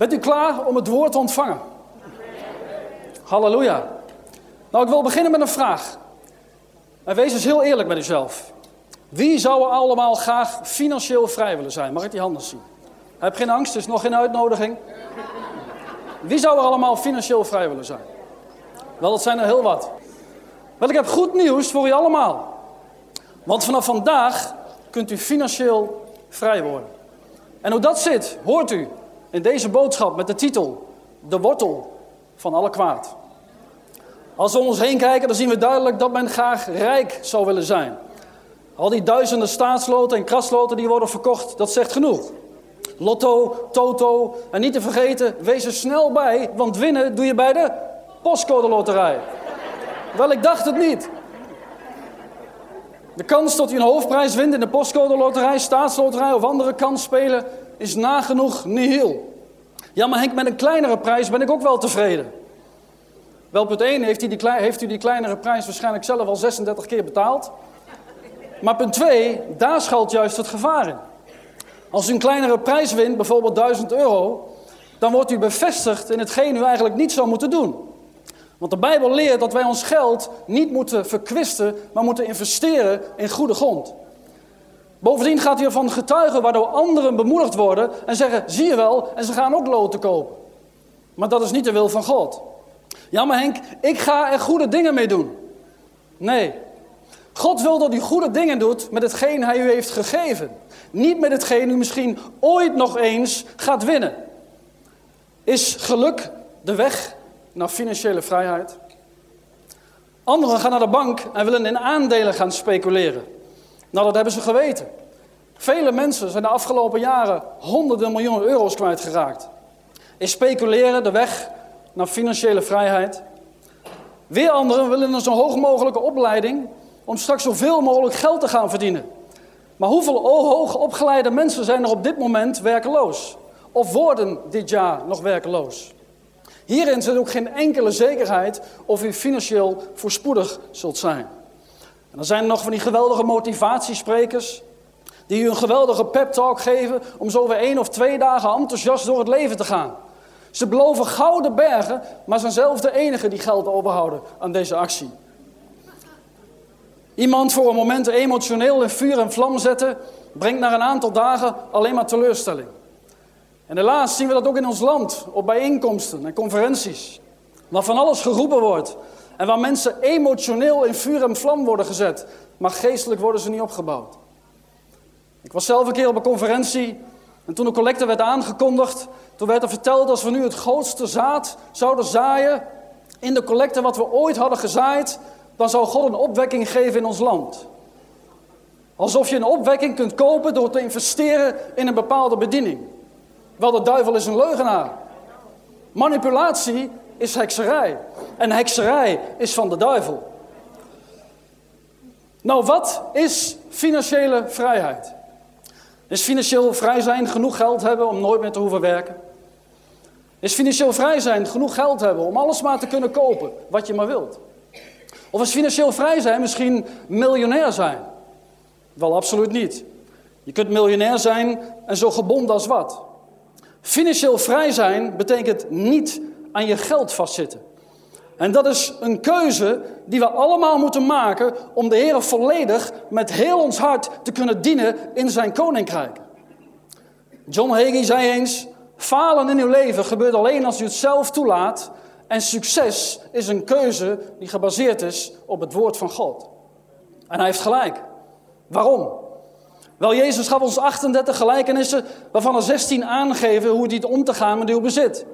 Bent u klaar om het woord te ontvangen? Halleluja. Nou, ik wil beginnen met een vraag. En wees eens heel eerlijk met uzelf. Wie zou er allemaal graag financieel vrij willen zijn? Mag ik die handen zien? Heb geen angst, het is nog geen uitnodiging. Wie zou er allemaal financieel vrij willen zijn? Wel, dat zijn er heel wat. Wel, ik heb goed nieuws voor u allemaal. Want vanaf vandaag kunt u financieel vrij worden. En hoe dat zit, hoort u in deze boodschap met de titel De wortel van alle kwaad. Als we om ons heen kijken, dan zien we duidelijk dat men graag rijk zou willen zijn. Al die duizenden staatsloten en krasloten die worden verkocht, dat zegt genoeg. Lotto, Toto en niet te vergeten, wees er snel bij, want winnen doe je bij de postcode loterij. Wel, ik dacht het niet. De kans dat u een hoofdprijs wint in de postcode loterij, staatsloterij of andere kansspelen is nagenoeg nihil. Ja, maar Henk, met een kleinere prijs ben ik ook wel tevreden. Wel, punt 1 heeft, die, u die kleinere prijs waarschijnlijk zelf al 36 keer betaald. Maar punt 2, daar schuilt juist het gevaar in. Als u een kleinere prijs wint, bijvoorbeeld 1000 euro, dan wordt u bevestigd in hetgeen u eigenlijk niet zou moeten doen. Want de Bijbel leert dat wij ons geld niet moeten verkwisten, maar moeten investeren in goede grond. Bovendien gaat u ervan getuigen waardoor anderen bemoedigd worden en zeggen, zie je wel, en ze gaan ook loten kopen. Maar dat is niet de wil van God. Ja, maar Henk, ik ga er goede dingen mee doen. Nee. God wil dat u goede dingen doet met hetgeen hij u heeft gegeven. Niet met hetgeen u misschien ooit nog eens gaat winnen. Is geluk de weg naar financiële vrijheid? Anderen gaan naar de bank en willen in aandelen gaan speculeren. Nou, dat hebben ze geweten. Vele mensen zijn de afgelopen jaren honderden miljoenen euro's kwijtgeraakt. Is speculeren de weg naar financiële vrijheid? Weer anderen willen een zo hoog mogelijke opleiding om straks zoveel mogelijk geld te gaan verdienen. Maar hoeveel hoog opgeleide mensen zijn er op dit moment werkeloos? Of worden dit jaar nog werkeloos? Hierin zit ook geen enkele zekerheid of u financieel voorspoedig zult zijn. En dan zijn er nog van die geweldige motivatiesprekers die u een geweldige pep talk geven om zo weer één of twee dagen enthousiast door het leven te gaan. Ze beloven gouden bergen, maar zijn zelf de enige die geld overhouden aan deze actie. Iemand voor een moment emotioneel in vuur en vlam zetten, brengt na een aantal dagen alleen maar teleurstelling. En helaas zien we dat ook in ons land, op bijeenkomsten en conferenties. Waar van alles geroepen wordt en waar mensen emotioneel in vuur en vlam worden gezet, maar geestelijk worden ze niet opgebouwd. Ik was zelf een keer op een conferentie en toen de collecte werd aangekondigd, toen werd er verteld als we nu het grootste zaad zouden zaaien in de collecte wat we ooit hadden gezaaid, dan zou God een opwekking geven in ons land. Alsof je een opwekking kunt kopen door te investeren in een bepaalde bediening. Wel, de duivel is een leugenaar. Manipulatie is hekserij. En hekserij is van de duivel. Nou, wat is financiële vrijheid? Is financieel vrij zijn genoeg geld hebben om nooit meer te hoeven werken? Is financieel vrij zijn genoeg geld hebben om alles maar te kunnen kopen wat je maar wilt? Of is financieel vrij zijn misschien miljonair zijn? Wel, absoluut niet. Je kunt miljonair zijn en zo gebonden als wat. Financieel vrij zijn betekent niet aan je geld vastzitten. En dat is een keuze die we allemaal moeten maken om de Heer volledig met heel ons hart te kunnen dienen in zijn koninkrijk. John Hagee zei eens, falen in uw leven gebeurt alleen als u het zelf toelaat en succes is een keuze die gebaseerd is op het woord van God. En hij heeft gelijk. Waarom? Wel, Jezus gaf ons 38 gelijkenissen, waarvan er 16 aangeven hoe het om te gaan met uw bezit.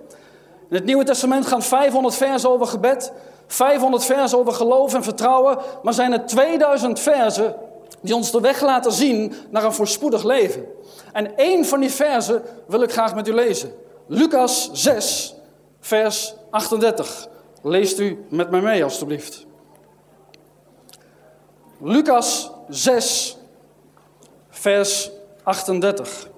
In het Nieuwe Testament gaan 500 versen over gebed, 500 versen over geloof en vertrouwen, maar zijn er 2000 versen die ons de weg laten zien naar een voorspoedig leven. En één van die versen wil ik graag met u lezen. Lucas 6, vers 38. Leest u met mij mee, alstublieft. Lucas 6, vers 38.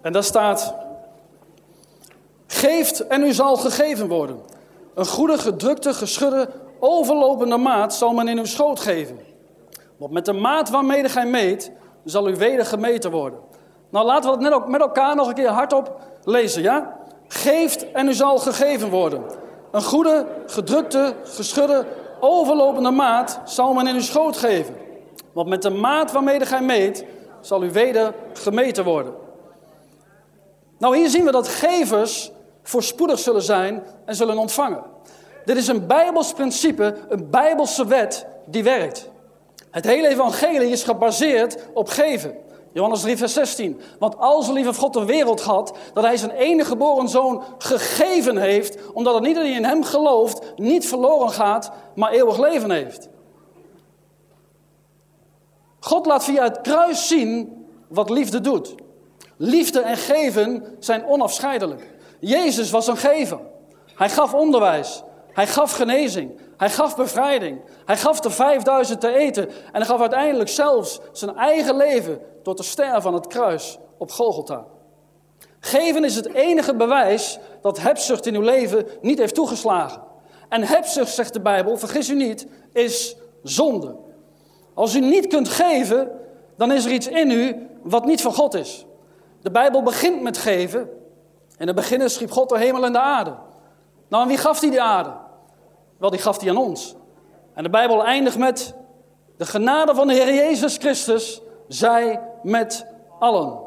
En daar staat: Geeft en u zal gegeven worden. Een goede, gedrukte, geschudde, overlopende maat zal men in uw schoot geven. Want met de maat waarmee gij meet, zal u weder gemeten worden. Nou, laten we het net ook met elkaar nog een keer hardop lezen, ja? Geeft en u zal gegeven worden. Een goede, gedrukte, geschudde, overlopende maat zal men in uw schoot geven. Want met de maat waarmee gij meet, zal u weder gemeten worden. Nou, hier zien we dat gevers voorspoedig zullen zijn en zullen ontvangen. Dit is een Bijbels principe, een Bijbelse wet die werkt. Het hele evangelie is gebaseerd op geven. Johannes 3, vers 16. Want al zo lief God de wereld had, dat hij zijn enige geboren zoon gegeven heeft, omdat het dat hij in hem gelooft, niet verloren gaat, maar eeuwig leven heeft. God laat via het kruis zien wat liefde doet. Liefde en geven zijn onafscheidelijk. Jezus was een gever. Hij gaf onderwijs. Hij gaf genezing. Hij gaf bevrijding. Hij gaf de 5000 te eten. En hij gaf uiteindelijk zelfs zijn eigen leven door te sterven aan het kruis op Golgotha. Geven is het enige bewijs dat hebzucht in uw leven niet heeft toegeslagen. En hebzucht, zegt de Bijbel, vergis u niet, is zonde. Als u niet kunt geven, dan is er iets in u wat niet van God is. De Bijbel begint met geven. In het begin schiep God de hemel en de aarde. Nou, en wie gaf hij de aarde? Wel, die gaf hij aan ons. En de Bijbel eindigt met de genade van de Heer Jezus Christus zij met allen.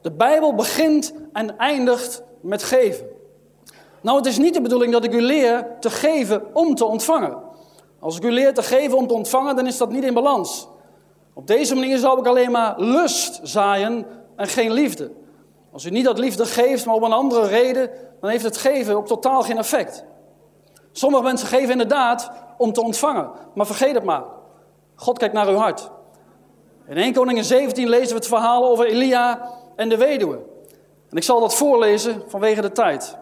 De Bijbel begint en eindigt met geven. Nou, het is niet de bedoeling dat ik u leer te geven om te ontvangen. Als ik u leer te geven om te ontvangen, dan is dat niet in balans. Op deze manier zou ik alleen maar lust zaaien en geen liefde. Als u niet dat liefde geeft, maar om een andere reden, dan heeft het geven op totaal geen effect. Sommige mensen geven inderdaad om te ontvangen, maar vergeet het maar. God kijkt naar uw hart. In 1 Koningin 17 lezen we het verhaal over Elia en de weduwe. En ik zal dat voorlezen vanwege de tijd.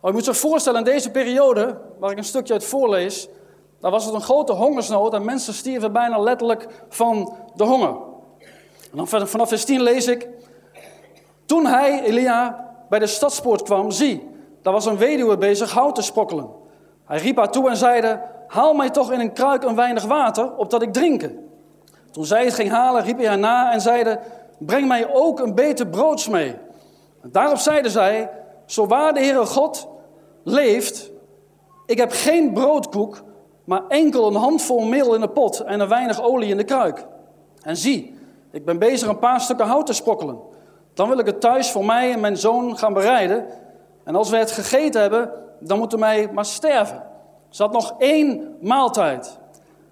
Maar moet zich voorstellen, in deze periode, waar ik een stukje uit voorlees, daar was het een grote hongersnood en mensen stierven bijna letterlijk van de honger. En dan vanaf vers 10 lees ik, toen hij, Elia, bij de stadspoort kwam, zie, daar was een weduwe bezig hout te sprokkelen. Hij riep haar toe en zeide, haal mij toch in een kruik een weinig water, opdat ik drinken. Toen zij het ging halen, riep hij haar na en zeide, breng mij ook een beter broods mee. Daarop zeide zij, zo waar de Heere God leeft, ik heb geen broodkoek, maar enkel een handvol meel in de pot en een weinig olie in de kruik. En zie, ik ben bezig een paar stukken hout te sprokkelen. Dan wil ik het thuis voor mij en mijn zoon gaan bereiden. En als we het gegeten hebben, dan moeten wij maar sterven. Ze had nog één maaltijd.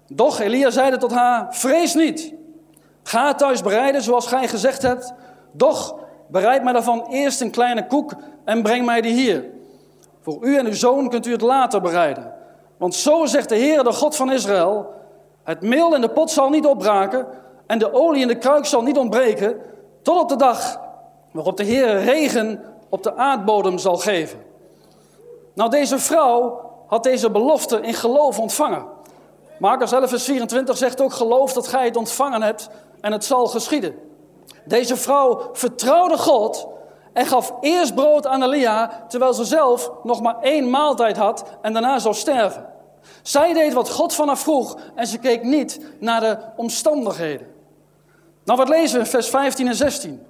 Doch Elia zeide tot haar, vrees niet. Ga thuis bereiden zoals gij gezegd hebt. Doch bereid mij daarvan eerst een kleine koek en breng mij die hier. Voor u en uw zoon kunt u het later bereiden. Want zo zegt de Heer, de God van Israël, het meel in de pot zal niet opbraken en de olie in de kruik zal niet ontbreken, tot op de dag waarop de Heer regen op de aardbodem zal geven. Nou, deze vrouw had deze belofte in geloof ontvangen. Marcus 11, vers 24 zegt ook: Geloof dat gij het ontvangen hebt en het zal geschieden. Deze vrouw vertrouwde God en gaf eerst brood aan Elia, terwijl ze zelf nog maar één maaltijd had en daarna zou sterven. Zij deed wat God van haar vroeg en ze keek niet naar de omstandigheden. Nou, wat lezen we in vers 15 en 16?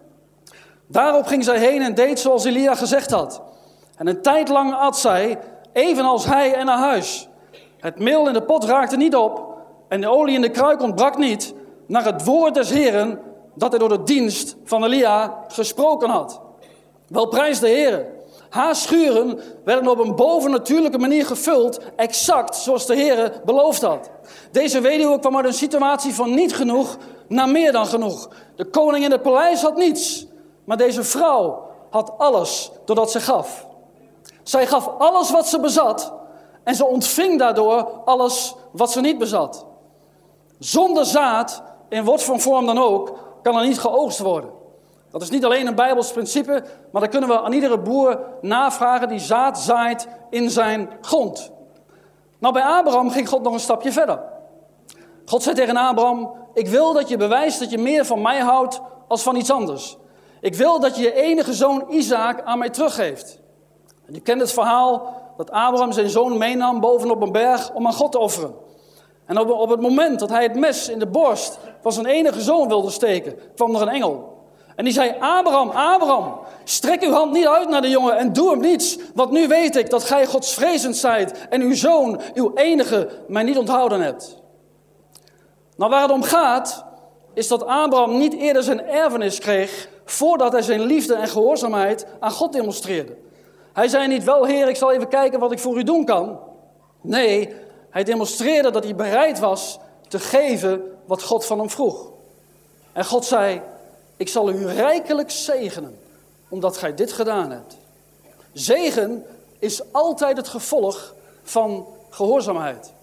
Daarop ging zij heen en deed zoals Elia gezegd had. En een tijd lang at zij, evenals hij en naar huis. Het meel in de pot raakte niet op en de olie in de kruik ontbrak niet, naar het woord des Heren dat hij door de dienst van Elia gesproken had. Wel prijs de Heer. Haar schuren werden op een bovennatuurlijke manier gevuld, exact zoals de Heer beloofd had. Deze weduwe kwam uit een situatie van niet genoeg naar meer dan genoeg. De koning in het paleis had niets, maar deze vrouw had alles doordat ze gaf. Zij gaf alles wat ze bezat en ze ontving daardoor alles wat ze niet bezat. Zonder zaad, in wat voor vorm dan ook, kan er niet geoogst worden. Dat is niet alleen een Bijbels principe, maar dat kunnen we aan iedere boer navragen die zaad zaait in zijn grond. Nou, bij Abraham ging God nog een stapje verder. God zei tegen Abraham: Ik wil dat je bewijst dat je meer van mij houdt als van iets anders. Ik wil dat je je enige zoon Isaac aan mij teruggeeft. Je kent het verhaal dat Abraham zijn zoon meenam bovenop een berg om aan God te offeren. En op, op het moment dat hij het mes in de borst van zijn enige zoon wilde steken, kwam er een engel. En die zei, Abraham, Abraham, strek uw hand niet uit naar de jongen en doe hem niets. Want nu weet ik dat gij godsvrezend zijt en uw zoon, uw enige, mij niet onthouden hebt. Nou, waar het om gaat, is dat Abraham niet eerder zijn erfenis kreeg voordat hij zijn liefde en gehoorzaamheid aan God demonstreerde. Hij zei niet, wel heer, ik zal even kijken wat ik voor u doen kan. Nee, hij demonstreerde dat hij bereid was te geven wat God van hem vroeg. En God zei, ik zal u rijkelijk zegenen, omdat gij dit gedaan hebt. Zegen is altijd het gevolg van gehoorzaamheid.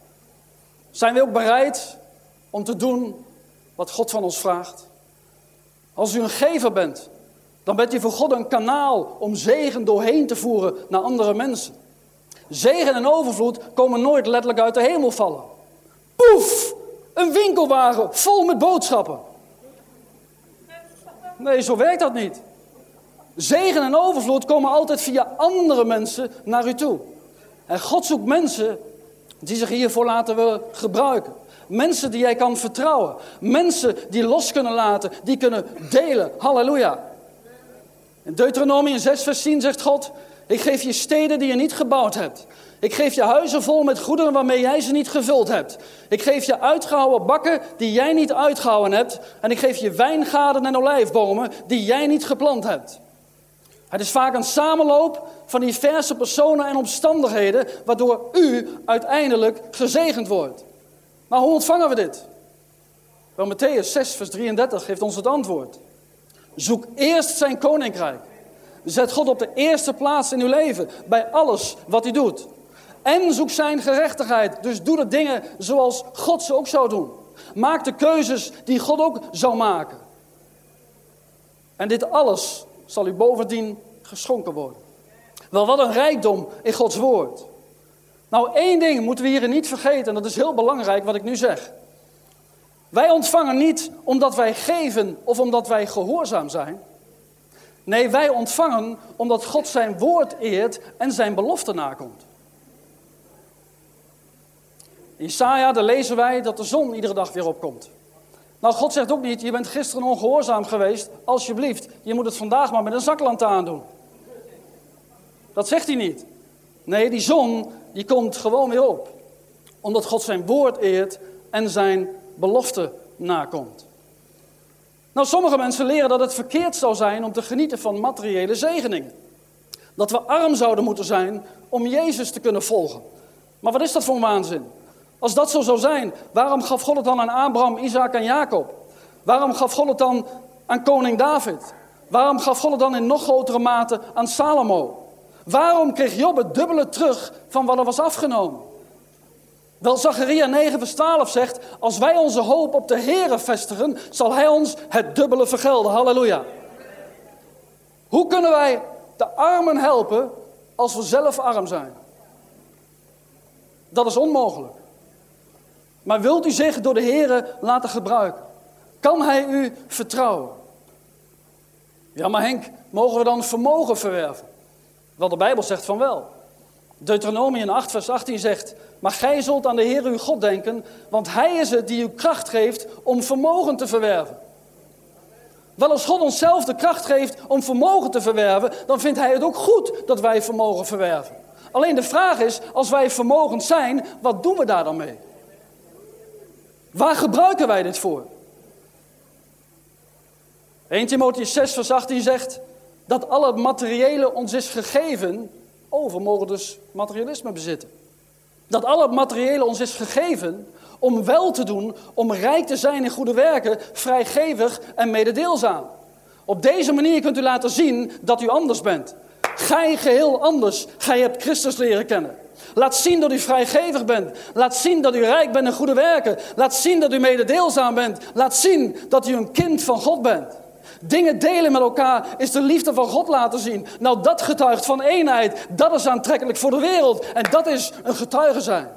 Zijn we ook bereid om te doen wat God van ons vraagt? Als u een gever bent, dan bent u voor God een kanaal om zegen doorheen te voeren naar andere mensen. Zegen en overvloed komen nooit letterlijk uit de hemel vallen. Poef! Een winkelwagen vol met boodschappen. Nee, zo werkt dat niet. Zegen en overvloed komen altijd via andere mensen naar u toe. En God zoekt mensen die zich hiervoor laten willen gebruiken. Mensen die jij kan vertrouwen. Mensen die los kunnen laten, die kunnen delen. Halleluja. In Deuteronomium 6 vers 10 zegt God, ik geef je steden die je niet gebouwd hebt. Ik geef je huizen vol met goederen waarmee jij ze niet gevuld hebt. Ik geef je uitgehouwen bakken die jij niet uitgehouden hebt. En ik geef je wijngaarden en olijfbomen die jij niet geplant hebt. Het is vaak een samenloop van diverse personen en omstandigheden, waardoor u uiteindelijk gezegend wordt. Maar hoe ontvangen we dit? Wel, Matthäus 6, vers 33 geeft ons het antwoord. Zoek eerst zijn koninkrijk. Zet God op de eerste plaats in uw leven, bij alles wat u doet. En zoek zijn gerechtigheid. Dus doe de dingen zoals God ze ook zou doen. Maak de keuzes die God ook zou maken. En dit alles zal u bovendien geschonken worden. Wel, wat een rijkdom in Gods woord. Nou, één ding moeten we hier niet vergeten, en dat is heel belangrijk wat ik nu zeg. Wij ontvangen niet omdat wij geven of omdat wij gehoorzaam zijn. Nee, wij ontvangen omdat God zijn woord eert en zijn belofte nakomt. In Isaiah, daar lezen wij dat de zon iedere dag weer opkomt. Nou, God zegt ook niet, je bent gisteren ongehoorzaam geweest, alsjeblieft, je moet het vandaag maar met een zaklantaarn doen. Dat zegt hij niet. Nee, die zon, die komt gewoon weer op. Omdat God zijn woord eert en zijn belofte nakomt. Nou, sommige mensen leren dat het verkeerd zou zijn om te genieten van materiële zegeningen. Dat we arm zouden moeten zijn om Jezus te kunnen volgen. Maar wat is dat voor een waanzin? Als dat zo zou zijn, waarom gaf God het dan aan Abraham, Isaac en Jacob? Waarom gaf God het dan aan koning David? Waarom gaf God het dan in nog grotere mate aan Salomo? Waarom kreeg Job het dubbele terug van wat er was afgenomen? Wel, Zacharia 9 vers 12 zegt, als wij onze hoop op de Here vestigen, zal Hij ons het dubbele vergelden. Halleluja. Hoe kunnen wij de armen helpen als we zelf arm zijn? Dat is onmogelijk. Maar wilt u zich door de Here laten gebruiken? Kan Hij u vertrouwen? Ja, maar Henk, mogen we dan vermogen verwerven? Wel, de Bijbel zegt van wel. Deuteronomium 8, vers 18 zegt: Maar gij zult aan de Heer uw God denken, want Hij is het die u kracht geeft om vermogen te verwerven. Wel, als God onszelf de kracht geeft om vermogen te verwerven, dan vindt Hij het ook goed dat wij vermogen verwerven. Alleen de vraag is, als wij vermogend zijn, wat doen we daar dan mee? Waar gebruiken wij dit voor? 1 Timotheus 6, vers 18 zegt dat al het materiële ons is gegeven. Oh, we mogen dus materialisme bezitten. Dat al het materiële ons is gegeven om wel te doen, om rijk te zijn in goede werken, vrijgevig en mededeelzaam. Op deze manier kunt u laten zien dat u anders bent. Gij geheel anders. Gij hebt Christus leren kennen. Laat zien dat u vrijgevig bent. Laat zien dat u rijk bent in goede werken. Laat zien dat u mededeelzaam bent. Laat zien dat u een kind van God bent. Dingen delen met elkaar is de liefde van God laten zien. Nou, dat getuigt van eenheid. Dat is aantrekkelijk voor de wereld. En dat is een getuige zijn.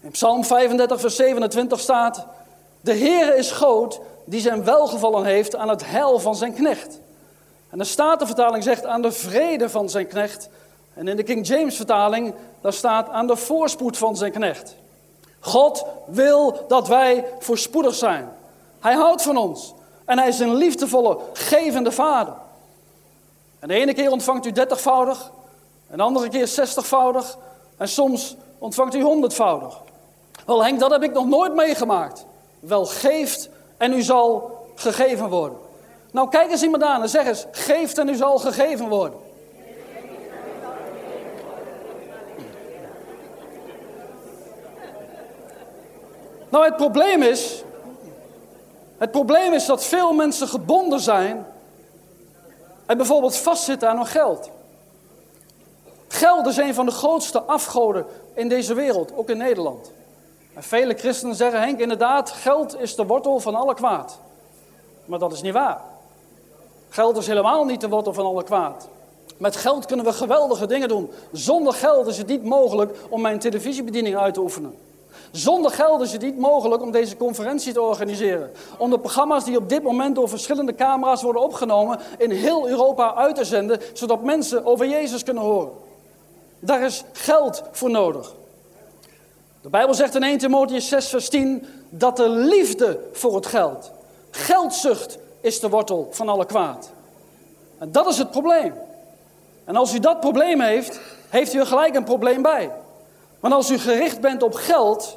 In Psalm 35, vers 27 staat: De Heere is groot die zijn welgevallen heeft aan het heil van zijn knecht. En de Statenvertaling zegt aan de vrede van zijn knecht En in de King James vertaling, daar staat aan de voorspoed van zijn knecht. God wil dat wij voorspoedig zijn. Hij houdt van ons. En hij is een liefdevolle, gevende vader. En de ene keer ontvangt u dertigvoudig, en de andere keer zestigvoudig, en soms ontvangt u honderdvoudig. Wel Henk, dat heb ik nog nooit meegemaakt. Wel geeft en u zal gegeven worden. Nou, kijk eens iemand aan en zeg eens, geeft en u zal gegeven worden. Nou, het probleem is, het probleem is dat veel mensen gebonden zijn en bijvoorbeeld vastzitten aan hun geld. Geld is een van de grootste afgoden in deze wereld, ook in Nederland. En vele christenen zeggen, Henk, inderdaad, geld is de wortel van alle kwaad. Maar dat is niet waar. Geld is helemaal niet de wortel van alle kwaad. Met geld kunnen we geweldige dingen doen. Zonder geld is het niet mogelijk om mijn televisiebediening uit te oefenen. Zonder geld is het niet mogelijk om deze conferentie te organiseren. Om de programma's die op dit moment door verschillende camera's worden opgenomen in heel Europa uit te zenden, zodat mensen over Jezus kunnen horen. Daar is geld voor nodig. De Bijbel zegt in 1 Timotheus 6, vers 10 dat de liefde voor het geld, geldzucht is de wortel van alle kwaad. En dat is het probleem. En als u dat probleem heeft, heeft u er gelijk een probleem bij. Want als u gericht bent op geld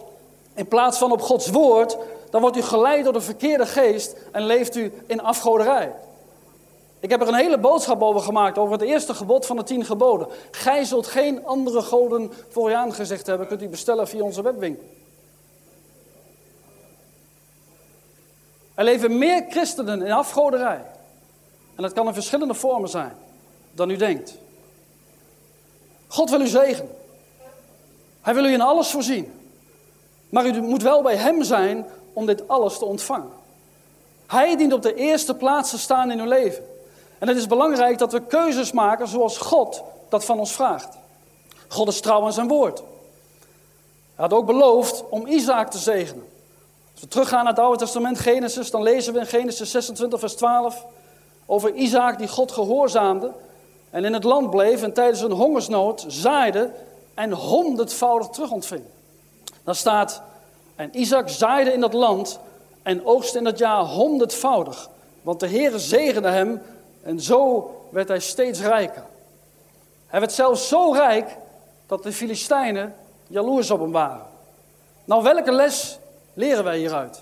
in plaats van op Gods woord, dan wordt u geleid door de verkeerde geest en leeft u in afgoderij. Ik heb er een hele boodschap over gemaakt, over het eerste gebod van de tien geboden. Gij zult geen andere goden voor u aangezegd hebben, kunt u bestellen via onze webwinkel. Er leven meer christenen in afgoderij. En dat kan in verschillende vormen zijn dan u denkt. God wil u zegenen. Hij wil u in alles voorzien. Maar u moet wel bij Hem zijn om dit alles te ontvangen. Hij dient op de eerste plaats te staan in uw leven. En het is belangrijk dat we keuzes maken zoals God dat van ons vraagt. God is trouw aan zijn woord. Hij had ook beloofd om Isaac te zegenen. Als we teruggaan naar het Oude Testament, Genesis, dan lezen we in Genesis 26, vers 12 over Isaac die God gehoorzaamde en in het land bleef en tijdens een hongersnood zaaide en honderdvoudig terug ontving. Dan staat, en Isaac zaaide in dat land en oogste in dat jaar honderdvoudig. Want de Heere zegende hem en zo werd hij steeds rijker. Hij werd zelfs zo rijk dat de Filistijnen jaloers op hem waren. Nou, welke les leren wij hieruit?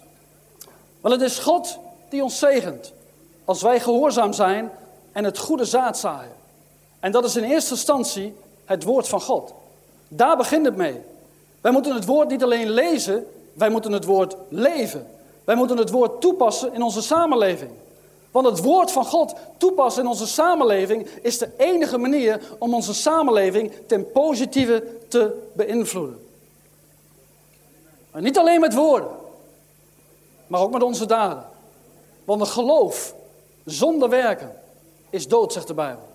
Wel, het is God die ons zegent als wij gehoorzaam zijn en het goede zaad zaaien. En dat is in eerste instantie het woord van God. Daar begint het mee. Wij moeten het woord niet alleen lezen, wij moeten het woord leven. Wij moeten het woord toepassen in onze samenleving. Want het woord van God toepassen in onze samenleving is de enige manier om onze samenleving ten positieve te beïnvloeden. Niet alleen met woorden, maar ook met onze daden. Want een geloof zonder werken is dood, zegt de Bijbel.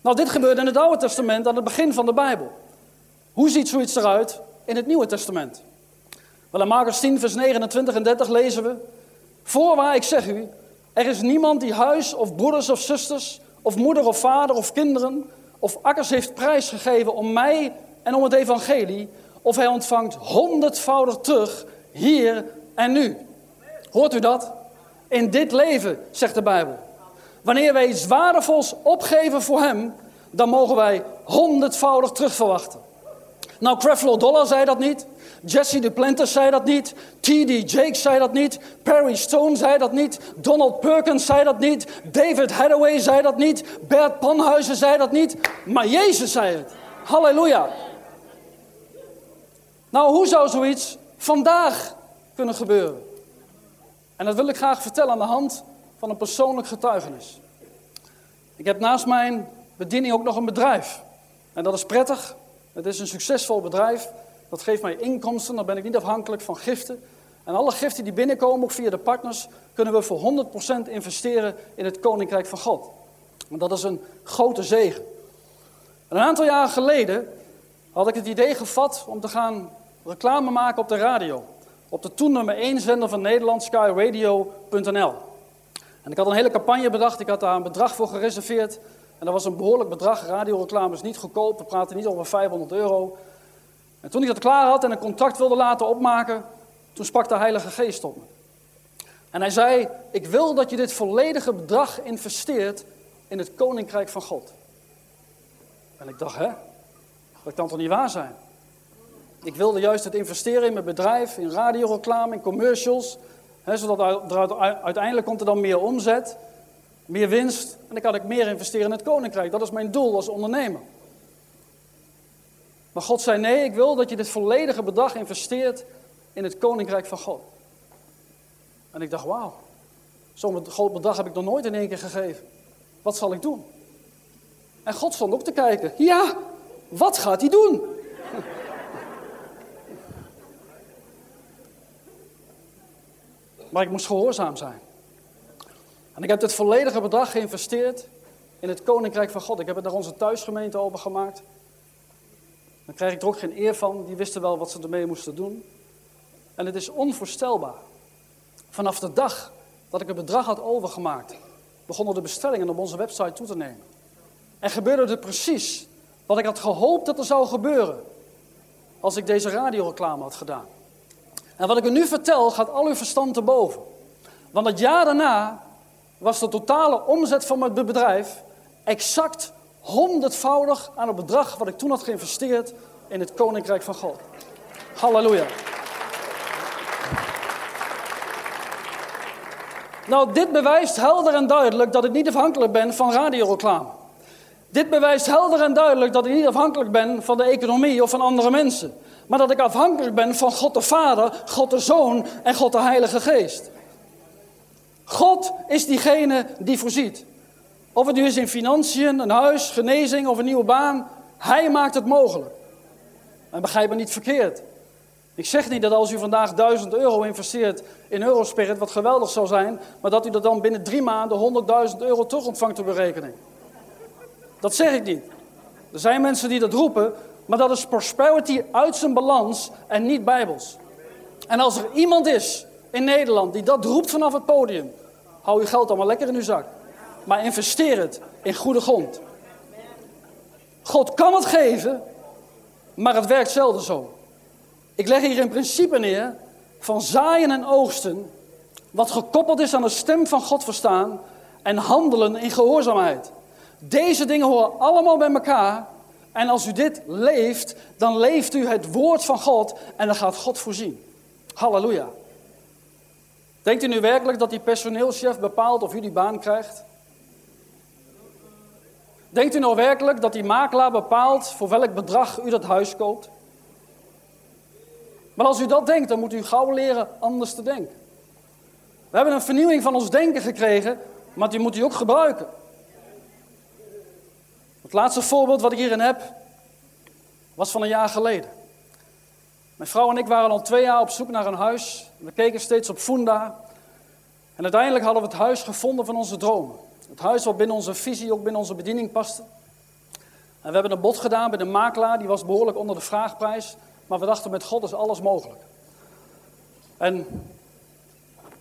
Nou, dit gebeurde in het Oude Testament aan het begin van de Bijbel. Hoe ziet zoiets eruit in het Nieuwe Testament? Wel, in Marcus 10, vers 29 en 30 lezen we: Voorwaar, ik zeg u, er is niemand die huis of broeders of zusters, of moeder of vader of kinderen of akkers heeft prijsgegeven om mij en om het evangelie, of hij ontvangt honderdvoudig terug hier en nu. Hoort u dat? In dit leven, zegt de Bijbel. Wanneer wij iets waardevols opgeven voor hem, dan mogen wij honderdvoudig terugverwachten. Nou, Creflo Dollar zei dat niet. Jesse Duplantis zei dat niet. T.D. Jakes zei dat niet. Perry Stone zei dat niet. Donald Perkins zei dat niet. David Hathaway zei dat niet. Bert Panhuizen zei dat niet. Maar Jezus zei het. Halleluja. Nou, hoe zou zoiets vandaag kunnen gebeuren? En dat wil ik graag vertellen aan de hand van een persoonlijk getuigenis. Ik heb naast mijn bediening ook nog een bedrijf. En dat is prettig. Het is een succesvol bedrijf. Dat geeft mij inkomsten. Dan ben ik niet afhankelijk van giften. En alle giften die binnenkomen, ook via de partners, kunnen we voor 100% investeren in het Koninkrijk van God. En dat is een grote zegen. Een aantal jaren geleden had ik het idee gevat om te gaan reclame maken op de radio. Op de toen nummer 1 zender van Nederland, skyradio.nl. En ik had een hele campagne bedacht, ik had daar een bedrag voor gereserveerd. En dat was een behoorlijk bedrag. Radioreclame is niet goedkoop. We praten niet over 500 euro. En toen ik dat klaar had en een contract wilde laten opmaken, toen sprak de Heilige Geest op me. En hij zei: Ik wil dat je dit volledige bedrag investeert in het koninkrijk van God. En ik dacht: Hè? Dat kan toch niet waar zijn? Ik wilde juist het investeren in mijn bedrijf, in radioreclame, in commercials. Hè, zodat uiteindelijk komt er dan meer omzet, meer winst. En dan kan ik meer investeren in het koninkrijk. Dat is mijn doel als ondernemer. Maar God zei: Nee, ik wil dat je dit volledige bedrag investeert in het koninkrijk van God. En ik dacht: Wauw, zo'n groot bedrag heb ik nog nooit in één keer gegeven. Wat zal ik doen? En God stond ook te kijken. Ja, wat gaat hij doen? Maar ik moest gehoorzaam zijn. En ik heb dit volledige bedrag geïnvesteerd in het koninkrijk van God. Ik heb het naar onze thuisgemeente overgemaakt. Dan krijg ik er ook geen eer van. Die wisten wel wat ze ermee moesten doen. En het is onvoorstelbaar. Vanaf de dag dat ik het bedrag had overgemaakt, begonnen de bestellingen op onze website toe te nemen. En gebeurde het precies wat ik had gehoopt dat er zou gebeuren als ik deze radioreclame had gedaan. En wat ik u nu vertel gaat al uw verstand te boven. Want het jaar daarna was de totale omzet van mijn bedrijf exact honderdvoudig aan het bedrag wat ik toen had geïnvesteerd in het Koninkrijk van God. Halleluja. Nou, dit bewijst helder en duidelijk dat ik niet afhankelijk ben van radioreclame. Dit bewijst helder en duidelijk dat ik niet afhankelijk ben van de economie of van andere mensen. Maar dat ik afhankelijk ben van God de Vader, God de Zoon en God de Heilige Geest. God is diegene die voorziet. Of het nu is in financiën, een huis, genezing of een nieuwe baan. Hij maakt het mogelijk. En begrijp me niet verkeerd. Ik zeg niet dat als u vandaag 1000 euro investeert in Eurospirit, wat geweldig zou zijn, maar dat u er dan binnen drie maanden 100.000 euro terug ontvangt op berekening. Dat zeg ik niet. Er zijn mensen die dat roepen, maar dat is prosperity uit zijn balans en niet bijbels. En als er iemand is in Nederland die dat roept vanaf het podium, hou uw geld allemaal lekker in uw zak. Maar investeer het in goede grond. God kan het geven, maar het werkt zelden zo. Ik leg hier een principe neer van zaaien en oogsten, wat gekoppeld is aan de stem van God verstaan en handelen in gehoorzaamheid. Deze dingen horen allemaal bij elkaar. En als u dit leeft, dan leeft u het woord van God en dan gaat God voorzien. Halleluja. Denkt u nu werkelijk dat die personeelschef bepaalt of u die baan krijgt? Denkt u nou werkelijk dat die makelaar bepaalt voor welk bedrag u dat huis koopt? Maar als u dat denkt, dan moet u gauw leren anders te denken. We hebben een vernieuwing van ons denken gekregen, maar die moet u ook gebruiken. Het laatste voorbeeld wat ik hierin heb, was van een jaar geleden. Mijn vrouw en ik waren al twee jaar op zoek naar een huis. We keken steeds op Funda. En uiteindelijk hadden we het huis gevonden van onze dromen. Het huis wat binnen onze visie, ook binnen onze bediening paste. En we hebben een bod gedaan bij de makelaar, die was behoorlijk onder de vraagprijs. Maar we dachten, met God is alles mogelijk. En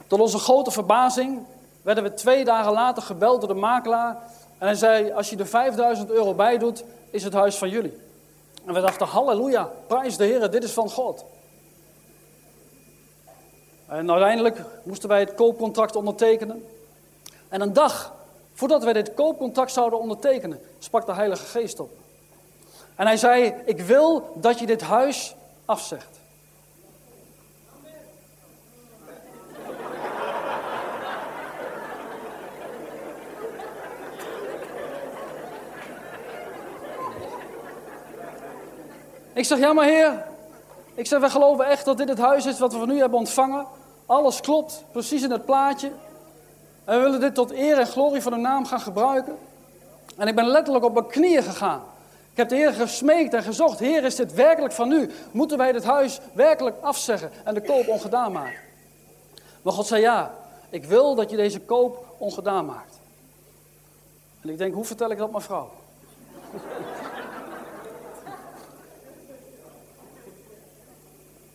tot onze grote verbazing werden we twee dagen later gebeld door de makelaar. En hij zei, als je er 5000 euro bij doet, is het huis van jullie. En we dachten, halleluja, prijs de Heer, dit is van God. En uiteindelijk moesten wij het koopcontract ondertekenen. En een dag voordat wij dit koopcontract zouden ondertekenen, sprak de Heilige Geest op. En hij zei, ik wil dat je dit huis afzegt. Ik zeg, ja maar heer, ik zeg, wij geloven echt dat dit het huis is wat we van u hebben ontvangen. Alles klopt, precies in het plaatje. En we willen dit tot eer en glorie van de naam gaan gebruiken. En ik ben letterlijk op mijn knieën gegaan. Ik heb de Heer gesmeekt en gezocht. Heer, is dit werkelijk van u? Moeten wij dit huis werkelijk afzeggen en de koop ongedaan maken? Maar God zei ja, ik wil dat je deze koop ongedaan maakt. En ik denk, hoe vertel ik dat mijn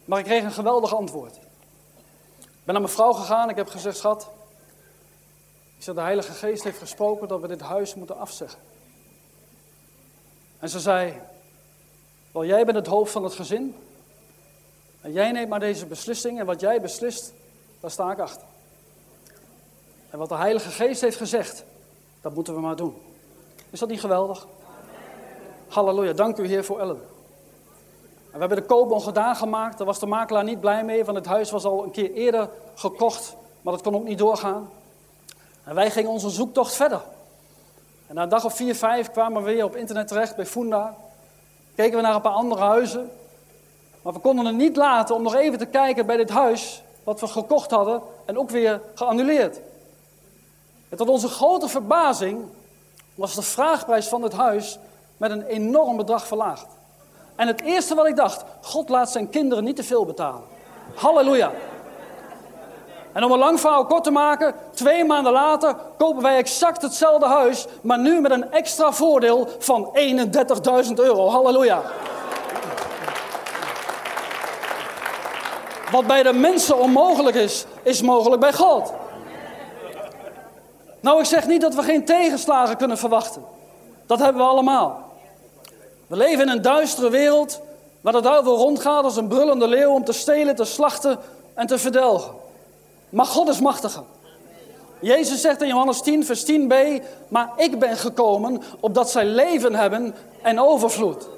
Maar ik kreeg een geweldig antwoord. Ik ben naar mijn vrouw gegaan. Ik heb gezegd, schat. Ik zeg, de Heilige Geest heeft gesproken dat we dit huis moeten afzeggen. En ze zei, wel jij bent het hoofd van het gezin. En jij neemt maar deze beslissing en wat jij beslist, daar sta ik achter. En wat de Heilige Geest heeft gezegd, dat moeten we maar doen. Is dat niet geweldig? Halleluja, dank u Heer voor Ellen. We hebben de koopbon gedaan gemaakt, daar was de makelaar niet blij mee, want het huis was al een keer eerder gekocht, maar dat kon ook niet doorgaan. En wij gingen onze zoektocht verder. En na een dag of vier, vijf kwamen we weer op internet terecht bij Funda. Keken we naar een paar andere huizen. Maar we konden het niet laten om nog even te kijken bij dit huis wat we gekocht hadden en ook weer geannuleerd. En tot onze grote verbazing was de vraagprijs van het huis met een enorm bedrag verlaagd. En het eerste wat ik dacht, God laat zijn kinderen niet te veel betalen. Halleluja. En om een lang verhaal kort te maken, twee maanden later kopen wij exact hetzelfde huis, maar nu met een extra voordeel van 31.000 euro. Halleluja. Wat bij de mensen onmogelijk is, is mogelijk bij God. Nou, ik zeg niet dat we geen tegenslagen kunnen verwachten. Dat hebben we allemaal. We leven in een duistere wereld waar de duivel rondgaat als een brullende leeuw om te stelen, te slachten en te verdelgen. Maar God is machtiger. Jezus zegt in Johannes 10, vers 10b, maar ik ben gekomen opdat zij leven hebben en overvloed.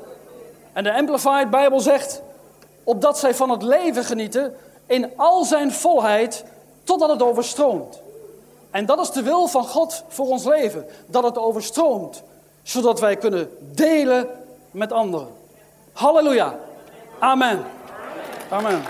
En de Amplified Bijbel zegt, opdat zij van het leven genieten in al zijn volheid totdat het overstroomt. En dat is de wil van God voor ons leven, dat het overstroomt, zodat wij kunnen delen met anderen. Halleluja. Amen. Amen.